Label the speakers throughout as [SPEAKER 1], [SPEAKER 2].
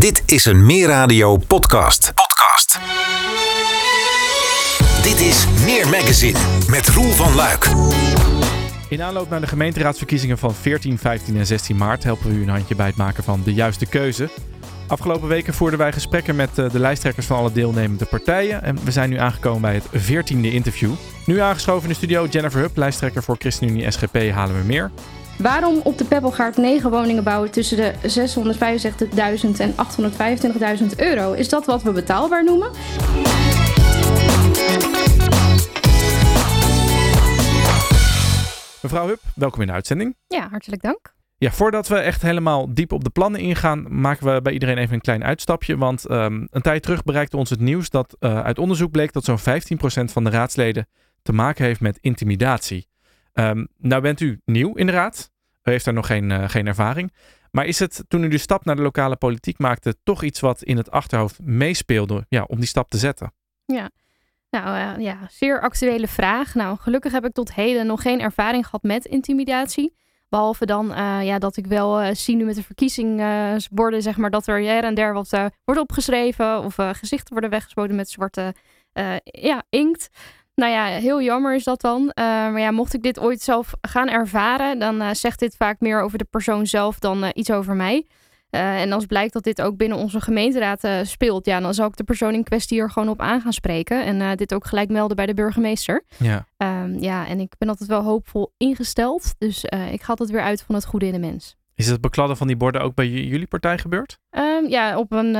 [SPEAKER 1] Dit is een Meer Radio podcast. Podcast. Dit is Meer Magazine met Roel van Luik.
[SPEAKER 2] In aanloop naar de gemeenteraadsverkiezingen van 14, 15 en 16 maart helpen we u een handje bij het maken van de juiste keuze. Afgelopen weken voerden wij gesprekken met eh, de lijsttrekkers van alle deelnemende partijen. En we zijn nu aangekomen bij het 14e interview. Nu aangeschoven in de studio Jennifer Hupp, lijsttrekker voor ChristenUnie SGP Halen we Meer.
[SPEAKER 3] Waarom op de Peppelgaard 9 woningen bouwen tussen de 665.000 en 825.000 euro? Is dat wat we betaalbaar noemen?
[SPEAKER 2] Mevrouw Hupp, welkom in de uitzending.
[SPEAKER 3] Ja, hartelijk dank.
[SPEAKER 2] Ja, voordat we echt helemaal diep op de plannen ingaan, maken we bij iedereen even een klein uitstapje. Want um, een tijd terug bereikte ons het nieuws dat uh, uit onderzoek bleek dat zo'n 15% van de raadsleden te maken heeft met intimidatie. Um, nou bent u nieuw in de raad. U heeft daar nog geen, uh, geen ervaring. Maar is het toen u de stap naar de lokale politiek maakte toch iets wat in het achterhoofd meespeelde ja, om die stap te zetten?
[SPEAKER 3] Ja, nou uh, ja, zeer actuele vraag. Nou, gelukkig heb ik tot heden nog geen ervaring gehad met intimidatie. Behalve dan uh, ja, dat ik wel zie nu met de verkiezingsborden, zeg maar, dat er her en der wat wordt opgeschreven of gezichten worden weggespoten met zwarte ja, inkt. Nou ja, heel jammer is dat dan. maar ja, mocht ik dit ooit zelf gaan ervaren, dan zegt dit vaak meer over de persoon zelf dan iets over mij. En als blijkt dat dit ook binnen onze gemeenteraad speelt, ja, dan zal ik de persoon in kwestie er gewoon op aan gaan spreken. En dit ook gelijk melden bij de burgemeester.
[SPEAKER 2] Ja.
[SPEAKER 3] Um, ja, en ik ben altijd wel hoopvol ingesteld. Dus ik ga altijd weer uit van het goede in de mens.
[SPEAKER 2] Is het bekladden van die borden ook bij jullie partij gebeurd?
[SPEAKER 3] Um, ja, op een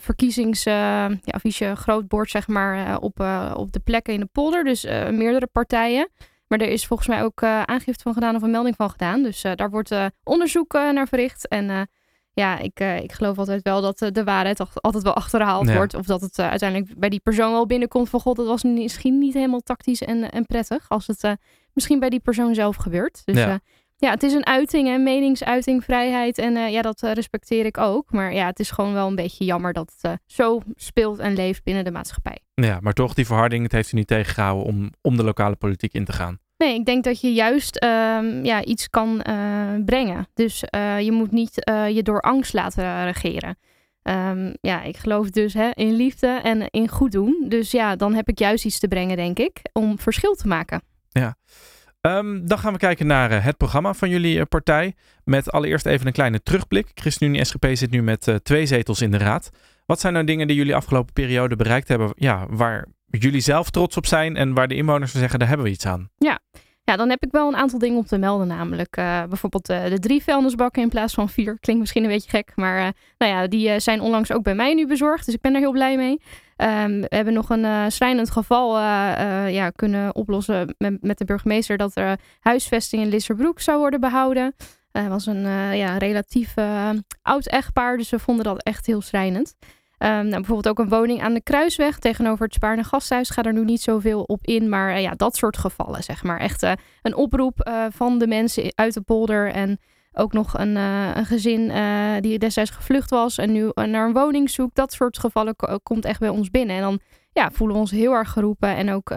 [SPEAKER 3] verkiezingsaffiche, ja, groot bord, zeg maar, op, op de plekken in de polder. Dus meerdere partijen. Maar er is volgens mij ook aangifte van gedaan of een melding van gedaan. Dus daar wordt onderzoek naar verricht. En ja, ik, uh, ik geloof altijd wel dat uh, de waarheid altijd wel achterhaald ja. wordt. Of dat het uh, uiteindelijk bij die persoon wel binnenkomt van god, dat was misschien niet helemaal tactisch en, en prettig. Als het misschien bij die persoon zelf gebeurt. Dus ja, ja het is een uiting en meningsuiting, vrijheid. En ja, dat respecteer ik ook. Maar ja, het is gewoon wel een beetje jammer dat het zo speelt en leeft binnen de maatschappij.
[SPEAKER 2] Ja, maar toch die verharding, het heeft u niet tegengehouden om, om de lokale politiek in te gaan.
[SPEAKER 3] Nee, ik denk dat je juist um, ja, iets kan brengen. Dus je moet niet je door angst laten regeren. Um, ja, ik geloof dus hè, in liefde en in goed doen. Dus ja, dan heb ik juist iets te brengen, denk ik, om verschil te maken.
[SPEAKER 2] Ja. Um, dan gaan we kijken naar het programma van jullie partij. Met allereerst even een kleine terugblik. ChristenUnie SGP zit nu met twee zetels in de raad. Wat zijn nou dingen die jullie afgelopen periode bereikt hebben, ja, waar jullie zelf trots op zijn en waar de inwoners van zeggen, daar hebben we iets aan?
[SPEAKER 3] Ja, ja, dan heb ik wel een aantal dingen om te melden. Namelijk uh, bijvoorbeeld uh, de drie vuilnisbakken in plaats van vier. Klinkt misschien een beetje gek, maar uh, nou ja, die zijn onlangs ook bij mij nu bezorgd. Dus ik ben er heel blij mee. Um, we hebben nog een schrijnend geval ja, kunnen oplossen met, met, de burgemeester dat er huisvesting in Lisserbroek zou worden behouden. Het was een ja, relatief oud echtpaar, dus we vonden dat echt heel schrijnend. Um, nou, bijvoorbeeld ook een woning aan de Kruisweg tegenover het Spaarne Gasthuis. Ga er nu niet zoveel op in, maar uh, ja, dat soort gevallen, zeg maar. Echt uh, een oproep uh, van de mensen uit de polder en ook nog een, een gezin die destijds gevlucht was en nu naar een woning zoekt. Dat soort gevallen komt echt bij ons binnen. En dan ja, voelen we ons heel erg geroepen en ook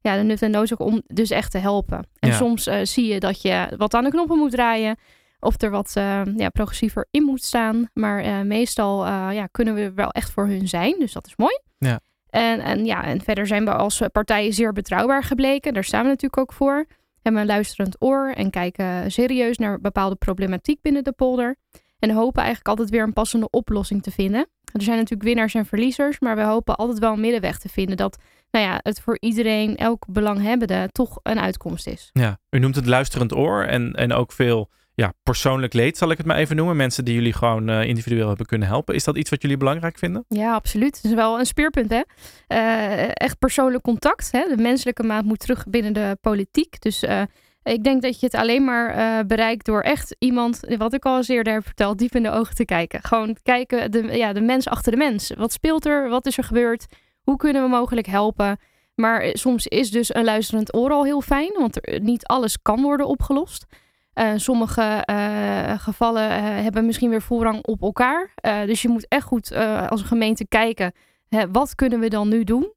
[SPEAKER 3] ja, de nut en noodzaak om dus echt te helpen. En ja. soms zie je dat je wat aan de knoppen moet draaien of er wat uh, ja, progressiever in moet staan. Maar uh, meestal uh, ja, kunnen we wel echt voor hun zijn. Dus dat is mooi.
[SPEAKER 2] Ja.
[SPEAKER 3] En, en, ja, en verder zijn we als partij zeer betrouwbaar gebleken. Daar staan we natuurlijk ook voor. Hebben een luisterend oor en kijken serieus naar bepaalde problematiek binnen de polder. En hopen eigenlijk altijd weer een passende oplossing te vinden. Er zijn natuurlijk winnaars en verliezers, maar we hopen altijd wel een middenweg te vinden. Dat nou ja, het voor iedereen, elk belanghebbende, toch een uitkomst is.
[SPEAKER 2] Ja, u noemt het luisterend oor en, en ook veel ja, persoonlijk leed, zal ik het maar even noemen. Mensen die jullie gewoon uh, individueel hebben kunnen helpen. Is dat iets wat jullie belangrijk vinden?
[SPEAKER 3] Ja, absoluut. Het is wel een speerpunt, hè. Uh, echt persoonlijk contact. Hè? De menselijke maat moet terug binnen de politiek. Dus uh, ik denk dat je het alleen maar bereikt door echt iemand, wat ik al eens eerder heb verteld, diep in de ogen te kijken. Gewoon kijken, de, ja, de mens achter de mens. Wat speelt er? Wat is er gebeurd? Hoe kunnen we mogelijk helpen? Maar soms is dus een luisterend oor al heel fijn, want niet alles kan worden opgelost. Uh, sommige uh, gevallen uh, hebben misschien weer voorrang op elkaar. dus je moet echt goed als gemeente kijken, hè, wat kunnen we dan nu doen?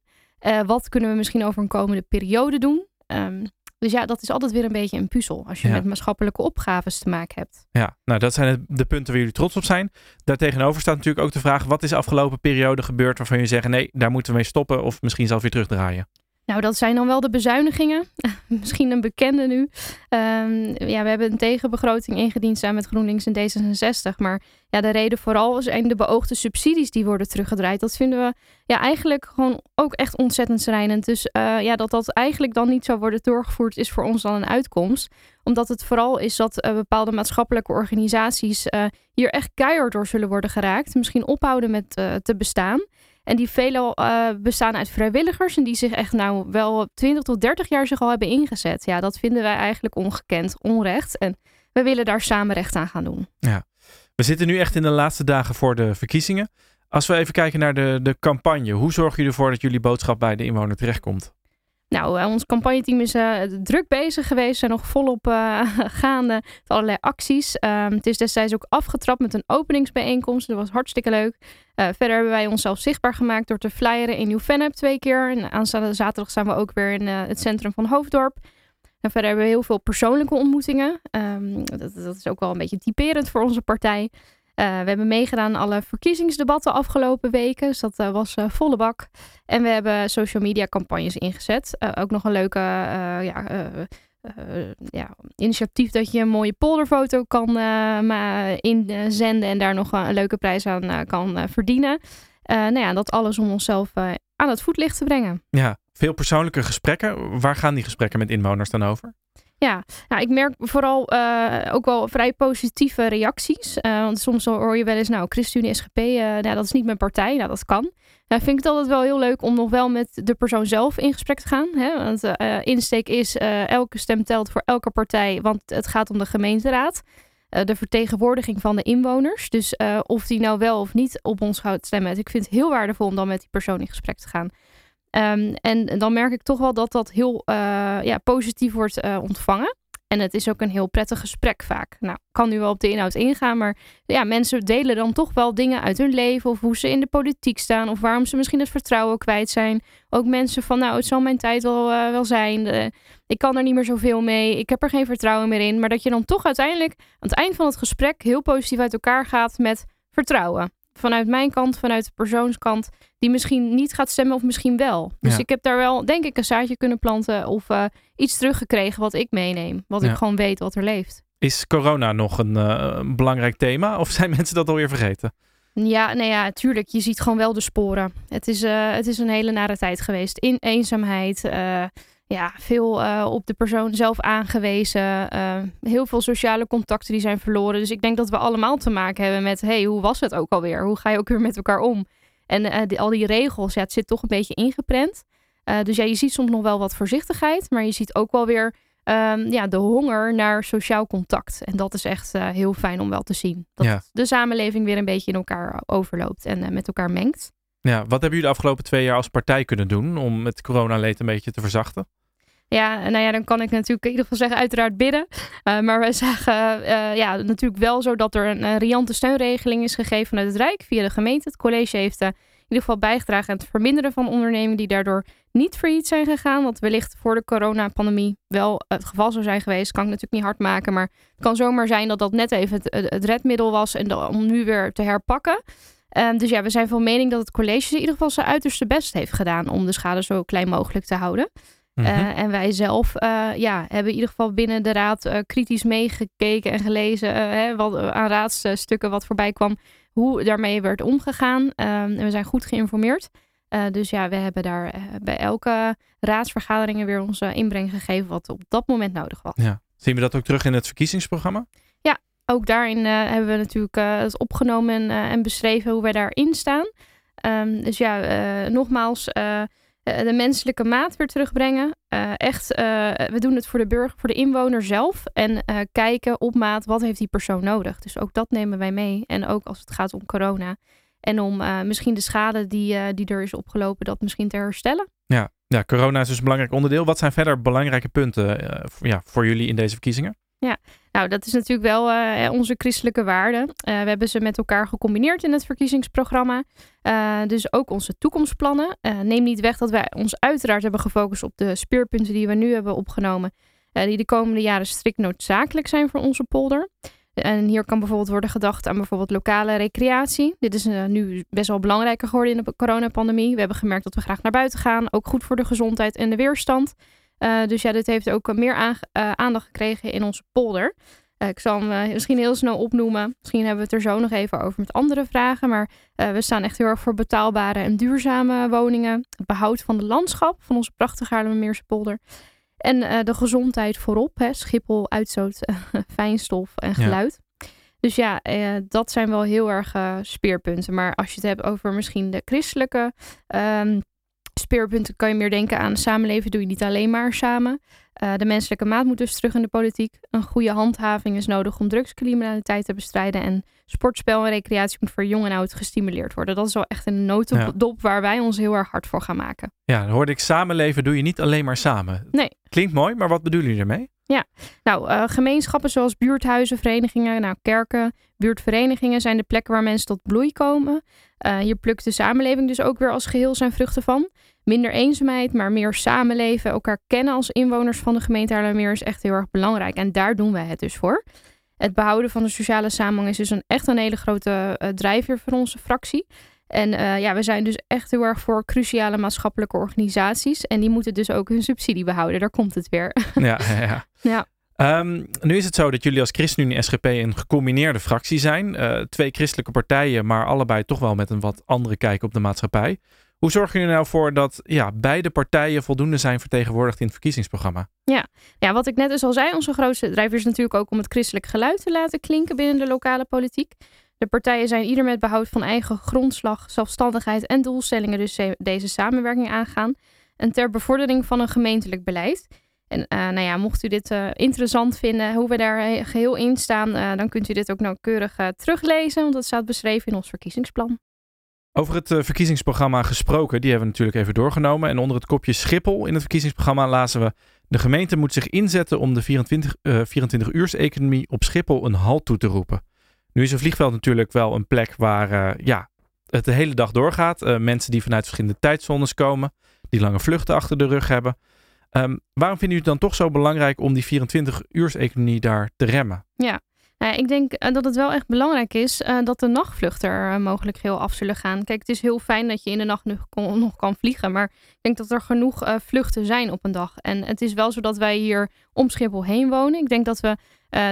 [SPEAKER 3] wat kunnen we misschien over een komende periode doen? Um, Dus ja, dat is altijd weer een beetje een puzzel als je
[SPEAKER 2] Ja.
[SPEAKER 3] met maatschappelijke opgaves te maken hebt.
[SPEAKER 2] Ja, nou dat zijn de, punten waar jullie trots op zijn. Daartegenover staat natuurlijk ook de vraag, wat is de afgelopen periode gebeurd waarvan je zegt, nee, daar moeten we mee stoppen of misschien zelf weer terugdraaien?
[SPEAKER 3] Nou, dat zijn dan wel de bezuinigingen. Misschien een bekende nu. Ehm, ja, we hebben een tegenbegroting ingediend samen met GroenLinks en D66. Maar ja, de reden vooral zijn de beoogde subsidies die worden teruggedraaid. Dat vinden we ja, eigenlijk gewoon ook echt ontzettend schrijnend. Dus eh, ja, dat dat eigenlijk dan niet zou worden doorgevoerd is voor ons dan een uitkomst. Omdat het vooral is dat eh, bepaalde maatschappelijke organisaties eh, hier echt keihard door zullen worden geraakt. Misschien ophouden met te bestaan. En die veelal eh, bestaan uit vrijwilligers en die zich echt nou wel 20 tot 30 jaar zich al hebben ingezet. Ja, dat vinden wij eigenlijk ongekend, onrecht. En we willen daar samen recht aan gaan doen.
[SPEAKER 2] We zitten nu echt in de laatste dagen voor de verkiezingen. Als we even kijken naar de, de campagne, hoe zorgen jullie ervoor dat jullie boodschap bij de inwoner terechtkomt?
[SPEAKER 3] Nou, eh, ons campagneteam is eh, druk bezig geweest. zijn nog volop eh, gaande met allerlei acties. Ehm, het is destijds ook afgetrapt met een openingsbijeenkomst. Dat was hartstikke leuk. Verder hebben wij onszelf zichtbaar gemaakt door te flyeren in Nieuw-Vennep twee keer. En aanstaande zaterdag zijn we ook weer in het centrum van Hoofddorp. En verder hebben we heel veel persoonlijke ontmoetingen. Ehm, dat, dat is ook wel een beetje typerend voor onze partij. Eh, we hebben meegedaan aan alle verkiezingsdebatten afgelopen weken. Dus dat eh, was eh, volle bak. En we hebben social media campagnes ingezet. Ook nog een leuke ja, ja, initiatief dat je een mooie polderfoto kan inzenden en daar nog een leuke prijs aan kan verdienen. Nou ja, dat alles om onszelf aan het voetlicht te brengen.
[SPEAKER 2] Ja, veel persoonlijke gesprekken. Waar gaan die gesprekken met inwoners dan over?
[SPEAKER 3] Ja, nou, ik merk vooral eh, ook wel vrij positieve reacties. Eh, want soms hoor je wel eens, nou, ChristenUnie, SGP, eh, nou, dat is niet mijn partij. Nou, dat kan. Nou, vind ik het altijd wel heel leuk om nog wel met de persoon zelf in gesprek te gaan. Hè? Want eh, insteek is, elke stem telt voor elke partij, want het gaat om de gemeenteraad. De vertegenwoordiging van de inwoners. Dus of die nou wel of niet op ons gaat stemmen. Ik vind het heel waardevol om dan met die persoon in gesprek te gaan. Ehm, en dan merk ik toch wel dat dat heel eh, ja, positief wordt eh, ontvangen. En het is ook een heel prettig gesprek vaak. Nou, ik kan nu wel op de inhoud ingaan, maar ja, mensen delen dan toch wel dingen uit hun leven. Of hoe ze in de politiek staan. Of waarom ze misschien het vertrouwen kwijt zijn. Ook mensen van, nou, het zal mijn tijd wel, eh, wel zijn. Ik kan er niet meer zoveel mee. Ik heb er geen vertrouwen meer in. Maar dat je dan toch uiteindelijk aan het eind van het gesprek heel positief uit elkaar gaat met vertrouwen. Vanuit mijn kant, vanuit de persoonskant die misschien niet gaat stemmen of misschien wel. Dus
[SPEAKER 2] Ja.
[SPEAKER 3] ik heb daar wel, denk ik, een zaadje kunnen planten of eh, iets teruggekregen wat ik meeneem. Wat
[SPEAKER 2] Ja.
[SPEAKER 3] ik gewoon weet wat er leeft.
[SPEAKER 2] Is corona nog een, eh, belangrijk thema of zijn mensen dat alweer vergeten?
[SPEAKER 3] Ja, nou ja, tuurlijk. Je ziet gewoon wel de sporen. Het is, eh, het is een hele nare tijd geweest. In eenzaamheid. Ja, veel eh, op de persoon zelf aangewezen. eh, heel veel sociale contacten die zijn verloren. Dus ik denk dat we allemaal te maken hebben met... hey, hoe was het ook alweer? Hoe ga je ook weer met elkaar om? En eh, die, al die regels, ja, het zit toch een beetje ingeprent. Dus ja, je ziet soms nog wel wat voorzichtigheid. Maar je ziet ook wel weer ehm, ja, de honger naar sociaal contact. En dat is echt heel fijn om wel te zien. Dat
[SPEAKER 2] Ja.
[SPEAKER 3] de samenleving weer een beetje in elkaar overloopt en met elkaar mengt.
[SPEAKER 2] Ja, wat hebben jullie de afgelopen twee jaar als partij kunnen doen om het coronaleed een beetje te verzachten?
[SPEAKER 3] Ja, nou ja, dan kan ik natuurlijk in ieder geval zeggen, uiteraard bidden. Eh, maar wij zagen eh, ja, natuurlijk wel zo dat er een, riante steunregeling is gegeven vanuit het Rijk via de gemeente. Het college heeft eh, in ieder geval bijgedragen aan het verminderen van ondernemingen die daardoor niet failliet zijn gegaan. Wat wellicht voor de coronapandemie wel het geval zou zijn geweest. Kan ik natuurlijk niet hard maken, maar het kan zomaar zijn dat dat net even het, het redmiddel was en om nu weer te herpakken. Ehm, dus ja, we zijn van mening dat het college in ieder geval zijn uiterste best heeft gedaan om de schade zo klein mogelijk te houden.
[SPEAKER 2] Mhm.
[SPEAKER 3] Eh, en wij zelf eh, ja, hebben in ieder geval binnen de raad eh, kritisch meegekeken en gelezen hè, wat, aan raadsstukken wat voorbij kwam, hoe daarmee werd omgegaan. Ehm, en we zijn goed geïnformeerd. Dus ja, we hebben daar bij elke raadsvergadering weer onze inbreng gegeven wat op dat moment nodig was.
[SPEAKER 2] ja. Zien we dat ook terug in het verkiezingsprogramma?
[SPEAKER 3] Ook daarin eh, hebben we natuurlijk eh, het opgenomen en, eh, en beschreven hoe wij daarin staan. Ehm, dus ja, nogmaals, de menselijke maat weer terugbrengen. Echt, we doen het voor de burger, voor de inwoner zelf. En kijken op maat, wat heeft die persoon nodig? Dus ook dat nemen wij mee. En ook als het gaat om corona. En om misschien de schade die, die er is opgelopen, dat misschien te herstellen.
[SPEAKER 2] Ja. ja, corona is dus een belangrijk onderdeel. Wat zijn verder belangrijke punten ja, voor jullie in deze verkiezingen?
[SPEAKER 3] Nou, dat is natuurlijk wel uh, onze christelijke waarden. Uh, we hebben ze met elkaar gecombineerd in het verkiezingsprogramma. Uh, dus ook onze toekomstplannen. neem niet weg dat wij ons uiteraard hebben gefocust op de speerpunten die we nu hebben opgenomen. die de komende jaren strikt noodzakelijk zijn voor onze polder. En hier kan bijvoorbeeld worden gedacht aan bijvoorbeeld lokale recreatie. Dit is nu best wel belangrijker geworden in de coronapandemie. We hebben gemerkt dat we graag naar buiten gaan. Ook goed voor de gezondheid en de weerstand. Uh, dus ja, dit heeft ook meer uh, aandacht gekregen in onze polder. Uh, ik zal hem misschien heel snel opnoemen. Misschien hebben we het er zo nog even over met andere vragen. Maar we staan echt heel erg voor betaalbare en duurzame woningen. Het behoud van de landschap van onze prachtige Haarlemmermeerse polder. En de gezondheid voorop. Hè, Schiphol, uitstoot, fijnstof en geluid. Ja. Dus ja, dat zijn wel heel erg speerpunten. Maar als je het hebt over misschien de christelijke um, speerpunten kan je meer denken aan samenleven doe je niet alleen maar samen. Uh, de menselijke maat moet dus terug in de politiek. Een goede handhaving is nodig om drugscriminaliteit te bestrijden. En sportspel en recreatie moet voor jong en oud gestimuleerd worden. Dat is wel echt een notendop ja. waar wij ons heel erg hard voor gaan maken.
[SPEAKER 2] Ja, dan hoorde ik samenleven doe je niet alleen maar samen.
[SPEAKER 3] Nee.
[SPEAKER 2] Klinkt mooi, maar wat bedoelen jullie ermee?
[SPEAKER 3] Ja, nou, uh, gemeenschappen zoals buurthuizen, verenigingen, nou, kerken, buurtverenigingen zijn de plekken waar mensen tot bloei komen. Uh, hier plukt de samenleving dus ook weer als geheel zijn vruchten van. Minder eenzaamheid, maar meer samenleven, elkaar kennen als inwoners van de gemeente Haarlemmermeer is echt heel erg belangrijk. En daar doen wij het dus voor. Het behouden van de sociale samenhang is dus een, echt een hele grote uh, drijfveer voor onze fractie. En uh, ja, we zijn dus echt heel erg voor cruciale maatschappelijke organisaties. En die moeten dus ook hun subsidie behouden. Daar komt het weer.
[SPEAKER 2] Ja, ja, ja.
[SPEAKER 3] ja.
[SPEAKER 2] Um, nu is het zo dat jullie als ChristenUnie SGP een gecombineerde fractie zijn. Uh, twee christelijke partijen, maar allebei toch wel met een wat andere kijk op de maatschappij. Hoe zorgen jullie nou voor dat ja, beide partijen voldoende zijn vertegenwoordigd in het verkiezingsprogramma?
[SPEAKER 3] Ja. ja, wat ik net dus al zei, onze grootste drijver is natuurlijk ook om het christelijk geluid te laten klinken binnen de lokale politiek. De partijen zijn ieder met behoud van eigen grondslag, zelfstandigheid en doelstellingen dus deze samenwerking aangaan. En ter bevordering van een gemeentelijk beleid. En uh, nou ja, mocht u dit uh, interessant vinden, hoe we daar geheel in staan, uh, dan kunt u dit ook nauwkeurig teruglezen, want dat staat beschreven in ons verkiezingsplan.
[SPEAKER 2] Over het verkiezingsprogramma gesproken, die hebben we natuurlijk even doorgenomen. En onder het kopje Schiphol in het verkiezingsprogramma lazen we... De gemeente moet zich inzetten om de 24, 24-uurs-economie op Schiphol een halt toe te roepen. Nu is een vliegveld natuurlijk wel een plek waar ja, het de hele dag doorgaat. mensen die vanuit verschillende tijdzones komen, die lange vluchten achter de rug hebben... Um, waarom vinden jullie het dan toch zo belangrijk om die 24-uurs-economie daar te remmen?
[SPEAKER 3] Ja, nou, ik denk uh, dat het wel echt belangrijk is uh, dat de nachtvluchten uh, mogelijk heel af zullen gaan. Kijk, het is heel fijn dat je in de nacht nog, nog kan vliegen, maar ik denk dat er genoeg vluchten zijn op een dag. En het is wel zo dat wij hier om Schiphol heen wonen. Ik denk dat, we,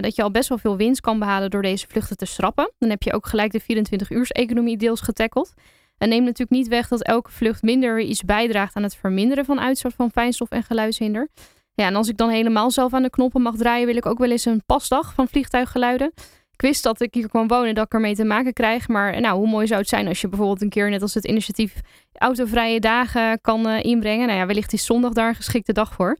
[SPEAKER 3] dat je al best wel veel winst kan behalen door deze vluchten te schrappen. Dan heb je ook gelijk de 24-uurs-economie deels getackeld. En neemt natuurlijk niet weg dat elke vlucht minder iets bijdraagt aan het verminderen van uitstoot van fijnstof en geluidshinder. Ja, en als ik dan helemaal zelf aan de knoppen mag draaien, wil ik ook wel eens een pasdag van vliegtuiggeluiden. Ik wist dat ik hier kwam wonen, dat ik ermee te maken krijg. Maar nou, hoe mooi zou het zijn als je bijvoorbeeld een keer, net als het initiatief, autovrije dagen kan uh, inbrengen. Nou ja, wellicht is zondag daar een geschikte dag voor.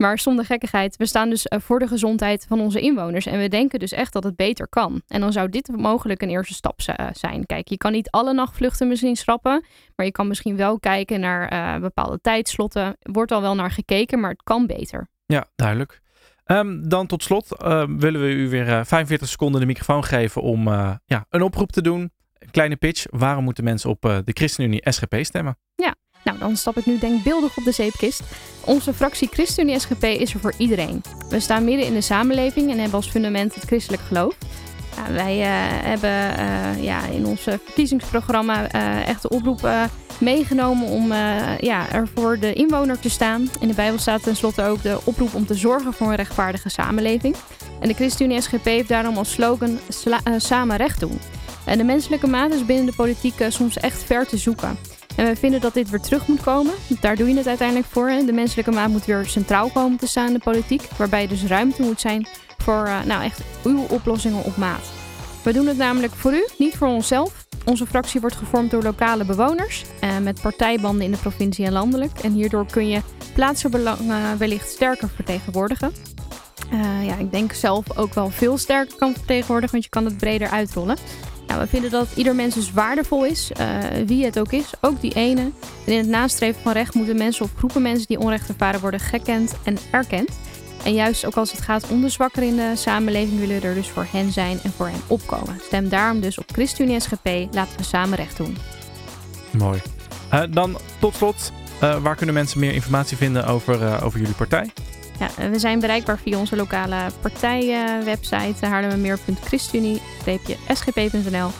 [SPEAKER 3] Maar zonder gekkigheid, we staan dus eh, voor de gezondheid van onze inwoners. En we denken dus echt dat het beter kan. En dan zou dit mogelijk een eerste stap eh, zijn. Kijk, je kan niet alle nachtvluchten misschien schrappen. Maar je kan misschien wel kijken naar uh, bepaalde tijdslotten. Wordt al wel naar gekeken, maar het kan beter.
[SPEAKER 2] Ja, duidelijk. Um, dan tot slot uh, willen we u weer 45 seconden de microfoon geven om ja, een oproep te doen. Kleine pitch. Waarom moeten mensen op de ChristenUnie SGP stemmen?
[SPEAKER 3] Nou, dan stap ik nu denkbeeldig op de zeepkist. Onze fractie ChristenUnie SGP is er voor iedereen. We staan midden in de samenleving en hebben als fundament het christelijk geloof. Ja, wij uh, hebben uh, ja, in ons verkiezingsprogramma uh, echt de oproep meegenomen om ja, er voor de inwoner te staan. In de Bijbel staat tenslotte ook de oproep om te zorgen voor een rechtvaardige samenleving. En de ChristenUnie SGP heeft daarom als slogan samen recht doen. En de menselijke maat is binnen de politiek soms echt ver te zoeken. En we vinden dat dit weer terug moet komen. Daar doe je het uiteindelijk voor. De menselijke maat moet weer centraal komen te staan in de politiek. Waarbij dus ruimte moet zijn voor uh, nou echt uw oplossingen op maat. We doen het namelijk voor u, niet voor onszelf. Onze fractie wordt gevormd door lokale bewoners. Uh, met partijbanden in de provincie en landelijk. En hierdoor kun je plaatsbelangen wellicht sterker vertegenwoordigen. Uh, ja, ik denk zelf ook wel veel sterker kan vertegenwoordigen, want je kan het breder uitrollen. Nou, we vinden dat ieder mens dus waardevol is, uh, wie het ook is, ook die ene. En in het nastreven van recht moeten mensen of groepen mensen die onrecht ervaren worden gekend en erkend. En juist ook als het gaat om de zwakkeren in de samenleving, willen we er dus voor hen zijn en voor hen opkomen. Stem daarom dus op ChristenUnie SGP. Laten we samen recht doen.
[SPEAKER 2] Mooi. Uh, dan tot slot, uh, waar kunnen mensen meer informatie vinden over, over jullie partij?
[SPEAKER 3] Ja, we zijn bereikbaar via onze lokale partijwebsite uh, haarlemmermeer.christunie-sgp.nl.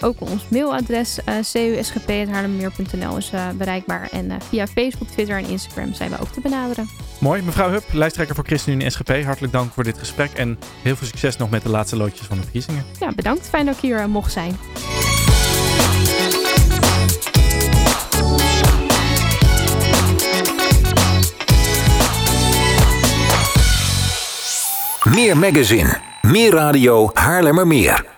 [SPEAKER 3] ook ons mailadres uh, cusgp.haarlemmermeer.nl is bereikbaar. En via Facebook, Twitter en Instagram zijn we ook te benaderen.
[SPEAKER 2] Mooi. Mevrouw Hup, lijsttrekker voor ChristenUnie SGP. Hartelijk dank voor dit gesprek en heel veel succes nog met de laatste loodjes van de verkiezingen.
[SPEAKER 3] Ja, bedankt. Fijn dat ik hier mocht zijn.
[SPEAKER 1] Meer magazine, meer radio, Haarlemmermeer.